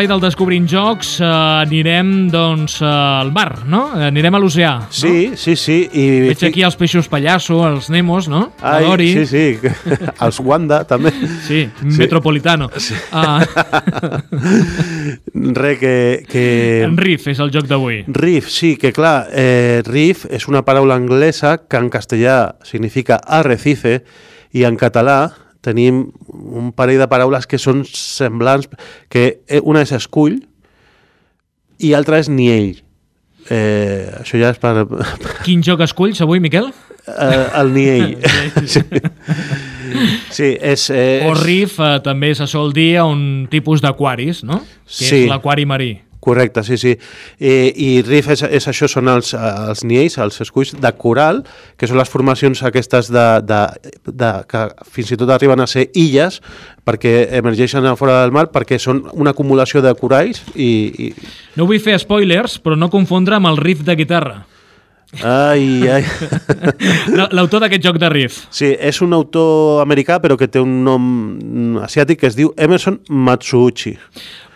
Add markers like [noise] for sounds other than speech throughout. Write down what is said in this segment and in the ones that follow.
l'espai del Descobrint Jocs eh, anirem doncs eh, al mar, no? Anirem a l'oceà. Sí, sí, sí. I Veig aquí els peixos pallasso, els Nemos, no? Ai, Dory. sí, sí. [laughs] Els Wanda, també. Sí, Metropolitano. Ah, [laughs] Re que... que... en Riff és el joc d'avui. Riff, sí, que clar, eh, riff és una paraula anglesa que en castellà significa arrecife i en català tenim un parell de paraules que són semblants, que eh, una és escull i altra és niell. Eh, això ja és per, [laughs] Quin joc esculls avui, Miquel? eh, el niell. [laughs] sí. [laughs] sí, és... Eh, O és- Riff eh, també se sol dir un tipus d'aquaris, no? Que Sí. és l'aquari marí. Correcte, sí, sí. Eh, I Riff és, és això, són els, els niells, els esculls de coral, que són les formacions aquestes de, de, de, que fins i tot arriben a ser illes, perquè emergeixen a fora del mar, perquè són una acumulació de coralls i... i... No vull fer spoilers, però no confondre amb el riff de guitarra. Ai, ai... La- L'autor d'aquest joc de riff. Sí, és un autor americà, però que té un nom asiàtic que es diu Emerson Matsuuchi.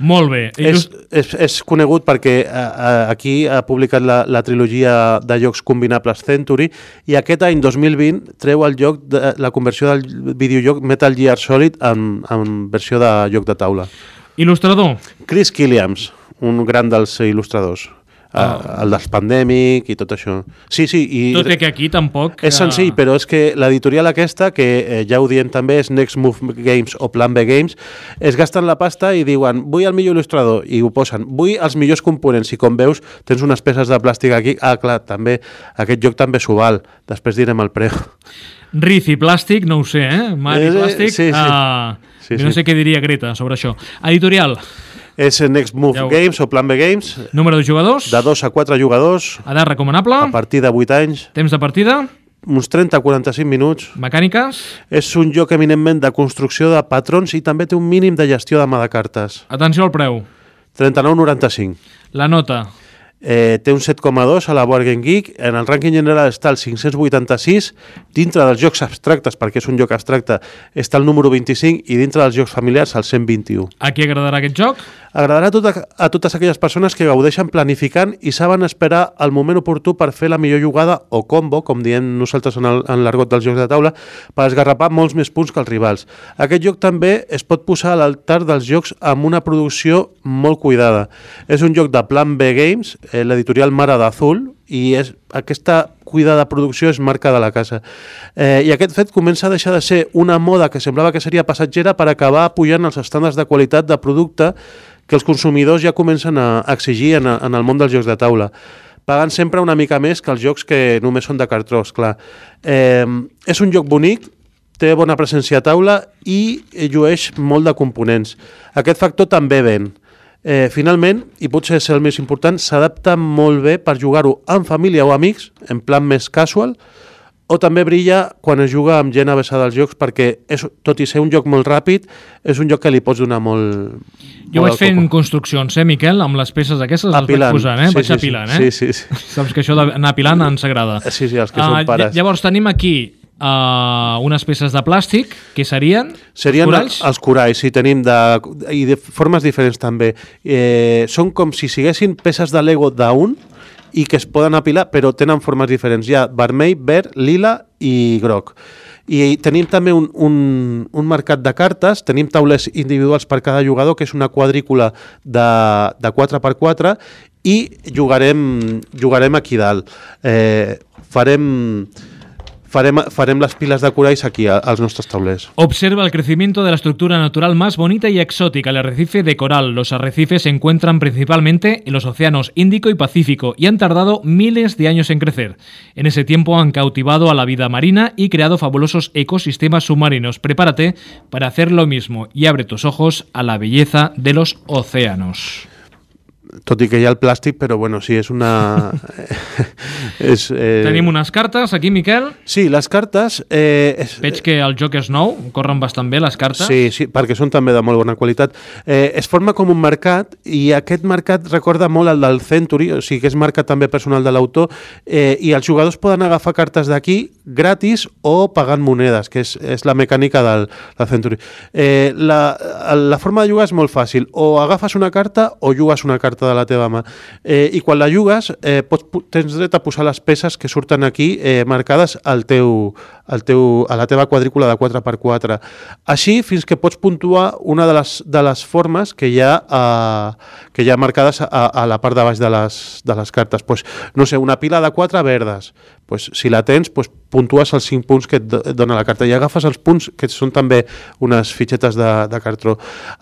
Molt bé. És, és, és conegut perquè a, a, aquí ha publicat la, la trilogia de jocs combinables Century i aquest any 2020 treu el joc de, la conversió del videojoc Metal Gear Solid en, en versió de joc de taula. Il·lustrador. Chris Killiams, un gran dels il·lustradors. Ah. El dels Pandemic i tot això. Sí, sí. I Tot i que aquí tampoc... és senzill, eh, però és que l'editorial aquesta, que eh, ja ho diem també, és Next Move Games o Plan B Games, es gasten la pasta i diuen vull el millor il·lustrador, i ho posen. Vull els millors components, i com veus tens unes peces de plàstic aquí. Ah, clar, també, aquest joc també s'ho val. Després direm el preu. Riff i plàstic, no ho sé, eh? Mar i Eh, plàstic. sí, sí. ah, Sí, no sí. sé què diria Greta sobre això. Editorial. És Next Move Ja ho- Games o Plan B Games, Número de jugadors. de 2 a 4 jugadors, Edat recomanable. a partir de 8 anys, Temps de partida. uns 30-45 minuts. Mecàniques. És un joc eminentment de construcció de patrons i també té un mínim de gestió de mà de cartes. Atenció al preu. 39,95. La nota. Eh, té un 7,2 a la Board Game Geek. En el rànquing general està el 586. Dintre dels jocs abstractes, perquè és un joc abstracte, està el número 25 i dintre dels jocs familiars el 121. A qui agradarà aquest joc? Agradarà a, tota, a totes aquelles persones que gaudeixen planificant i saben esperar el moment oportú per fer la millor jugada o combo, com diem nosaltres en l'argot dels jocs de taula, per esgarrapar molts més punts que els rivals. Aquest joc també es pot posar a l'altar dels jocs amb una producció molt cuidada. És un joc de Plan B Games, eh, l'editorial Mara d'Azul, i és, aquesta cuidada producció és marca de la casa. Eh, I aquest fet comença a deixar de ser una moda que semblava que seria passatgera per acabar pujant els estàndards de qualitat de producte que els consumidors ja comencen a exigir en, en el món dels jocs de taula pagant sempre una mica més que els jocs que només són de cartró, clar. Eh, és un joc bonic, té bona presència a taula i llueix molt de components. Aquest factor també ven. Eh, finalment, i potser és el més important, s'adapta molt bé per jugar-ho amb família o amics, en plan més casual, o també brilla quan es juga amb gent avessada als jocs perquè, és, tot i ser un joc molt ràpid, és un joc que li pots donar molt... Jo molt vaig fent coco. construccions, eh, Miquel? Amb les peces aquestes les vaig Apilant. posant, eh? Sí, vaig sí, apilant, eh? Sí, sí, sí. Saps que això d'anar apilant ens agrada. Sí, sí, els que Ah, són pares. ll- Llavors tenim aquí uh, unes peces de plàstic, que serien Serien coralls? els coralls, sí, tenim de, i de formes diferents també. Eh, són com si siguessin peces de Lego d'un i que es poden apilar, però tenen formes diferents. Hi ha vermell, verd, lila i groc. I tenim també un, un, un mercat de cartes, tenim taules individuals per cada jugador, que és una quadrícula de, de 4x4, i jugarem, jugarem aquí dalt. Eh, farem, farem, farem les de coralls aquí, a- als nostres. Observa el crecimiento de la estructura natural más bonita y exótica, el arrecife de coral. Los arrecifes se encuentran principalmente en los océanos Índico y Pacífico y han tardado miles de años en crecer. En ese tiempo han cautivado a la vida marina y creado fabulosos ecosistemas submarinos. Prepárate para hacer lo mismo y abre tus ojos a la belleza de los océanos. Tot i que hi ha el plàstic, però bueno, sí, és una... [laughs] és, eh... Tenim unes cartes aquí, Miquel. Sí, les cartes... Eh, és... Veig que el joc és nou, corren bastant bé les cartes. Sí, sí, perquè són també de molt bona qualitat. Eh, es forma com un mercat i aquest mercat recorda molt el del Century, o sigui que és marca també personal de l'autor, eh, i els jugadors poden agafar cartes d'aquí gratis o pagant monedes, que és, és la mecànica del, del Century. Eh, la, la forma de jugar és molt fàcil. O agafes una carta o jugues una carta de la teva mà. Eh, I quan la jugues, eh, pots, tens dret a posar les peces que surten aquí eh, marcades al teu, al teu, a la teva quadrícula de 4x4. Així, fins que pots puntuar una de les, de les formes que hi ha, eh, que hi ha marcades a, a la part de baix de les, de les cartes. Pues, no sé, una pila de 4 verdes. Pues, si la tens, pues, puntues els 5 punts que et dona la carta i agafes els punts que són també unes fitxetes de, de cartró.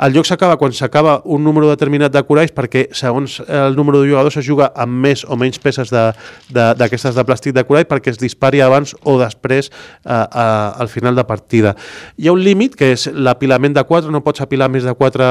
El joc s'acaba quan s'acaba un número determinat de coralls perquè segons el número de jugadors es juga amb més o menys peces d'aquestes de, de, de plàstic de corall perquè es dispari abans o després a, a, al final de partida. Hi ha un límit que és l'apilament de 4, no pots apilar més de 4,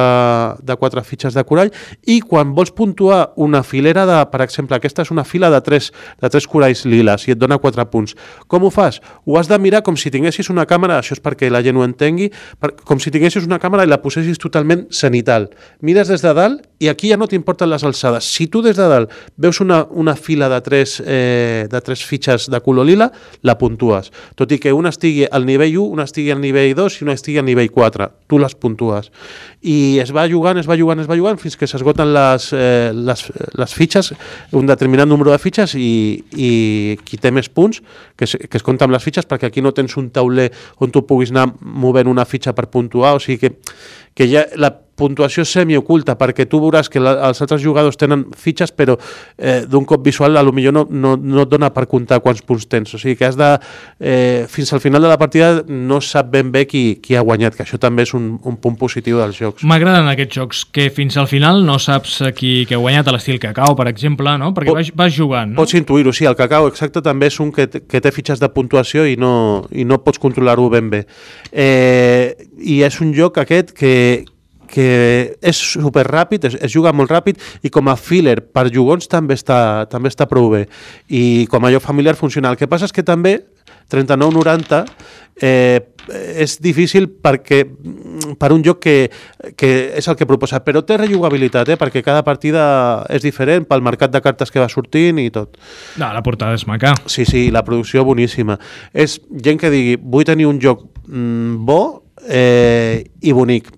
de 4 fitxes de corall i quan vols puntuar una filera de, per exemple, aquesta és una fila de 3, de 3 coralls liles i et dona 4 punts. Com ho fas? Ho has de mirar com si tinguessis una càmera, això és perquè la gent ho entengui, per, com si tinguessis una càmera i la posessis totalment cenital. Mires des de dalt i aquí ja no t'importen les alçades. Si tu des de dalt veus una, una fila de tres, eh, de tres fitxes de color lila, la puntues. Tot i que una estigui al nivell 1, una estigui al nivell 2 i una estigui al nivell 4. Tu les puntues. I es va jugant, es va jugant, es va jugant fins que s'esgoten les, eh, les, les fitxes, un determinat número de fitxes i, i qui té més punts, que es, que es compta amb les fitxes, perquè aquí no tens un tauler on tu puguis anar movent una fitxa per puntuar, o sigui que, que ja la puntuació semioculta, perquè tu veuràs que la, els altres jugadors tenen fitxes, però eh, d'un cop visual a lo millor no, no, no et dona per comptar quants punts tens. O sigui que has de, eh, fins al final de la partida no sap ben bé qui, qui ha guanyat, que això també és un, un punt positiu dels jocs. M'agraden aquests jocs, que fins al final no saps qui, qui ha guanyat a l'estil cacao, per exemple, no? perquè vas, vas jugant. No? Pots intuir-ho, sí, el cacao exacte també és un que, que té fitxes de puntuació i no, i no pots controlar-ho ben bé. Eh, I és un joc aquest que, que és super ràpid, es, es juga molt ràpid i com a filler per jugons també està, també està prou bé. I com a joc familiar funciona. El que passa és que també 39-90 eh, és difícil perquè per un joc que, que és el que proposa, però té rejugabilitat, eh, perquè cada partida és diferent pel mercat de cartes que va sortint i tot. No, la portada és maca. Sí, sí, la producció boníssima. És gent que digui, vull tenir un joc mm, bo eh, i bonic,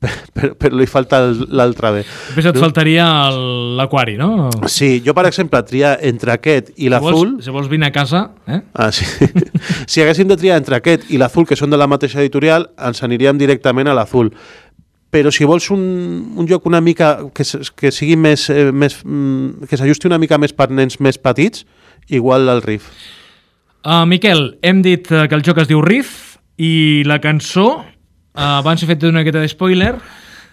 però, però li falta l'altre bé. Després et no? faltaria l'aquari, no? Sí, jo per exemple triar entre aquest i l'azul... Si, si vols vine a casa... Eh? Ah, sí. [laughs] si haguéssim de triar entre aquest i l'azul, que són de la mateixa editorial, ens aniríem directament a l'azul però si vols un, un joc una mica que, que sigui més, eh, més mm, que s'ajusti una mica més per nens més petits, igual el Riff. Uh, Miquel, hem dit que el joc es diu Riff i la cançó Uh, abans he fet una miqueta de spoiler.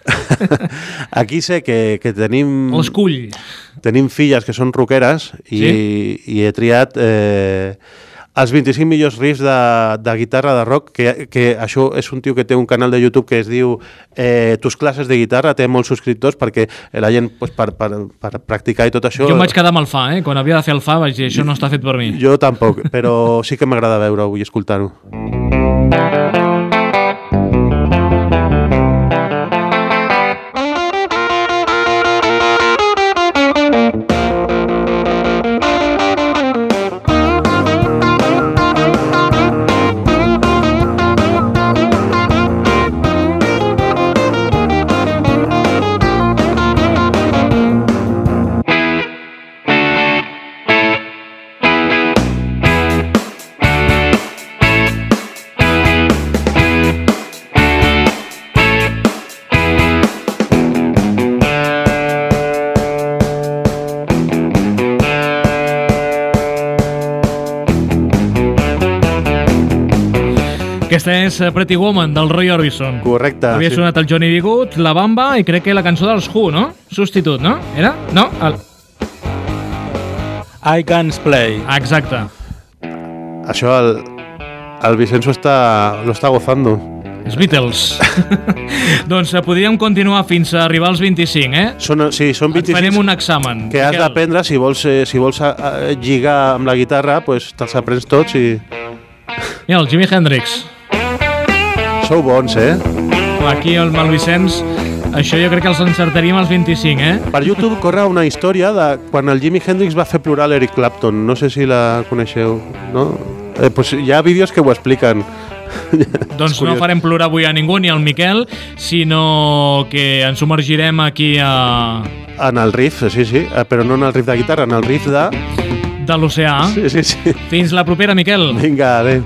[laughs] Aquí sé que, que tenim... L'escull. Tenim filles que són roqueres i, sí? i he triat eh, els 25 millors riffs de, de guitarra de rock, que, que això és un tio que té un canal de YouTube que es diu eh, Tus classes de guitarra, té molts subscriptors perquè la gent pues, per, per, per practicar i tot això... Jo em vaig quedar amb el fa, eh? Quan havia de fer el fa vaig dir això no està fet per mi. Jo tampoc, però sí que m'agrada veure-ho i escoltar-ho. Aquesta és eh, Pretty Woman, del Roy Orbison. Correcte. Havia sí. sonat el Johnny B. Good, la Bamba i crec que la cançó dels Who, no? Substitut, no? Era? No? El... I Can't Play. Exacte. Això el, el Vicenzo està, lo està gozando. Els Beatles. [laughs] doncs eh, podríem continuar fins a arribar als 25, eh? Són, sí, són 25. Et farem un examen. Que has d'aprendre, si vols, eh, si vols a, a, lligar amb la guitarra, pues, te'ls aprens tots i... Mira, el Jimi Hendrix. Sou bons, eh? Aquí el Malvicenç, això jo crec que els encertaríem als 25, eh? Per YouTube corre una història de quan el Jimi Hendrix va fer plorar l'Eric Clapton. No sé si la coneixeu, no? Eh, pues hi ha vídeos que ho expliquen. [laughs] Doncs no farem plorar avui a ningú, ni al Miquel, sinó que ens submergirem aquí a... En el riff, sí, sí, eh, però no en el riff de guitarra, en el riff de... de l'oceà. Sí, sí, sí. Fins la propera, Miquel. Vinga, adéu.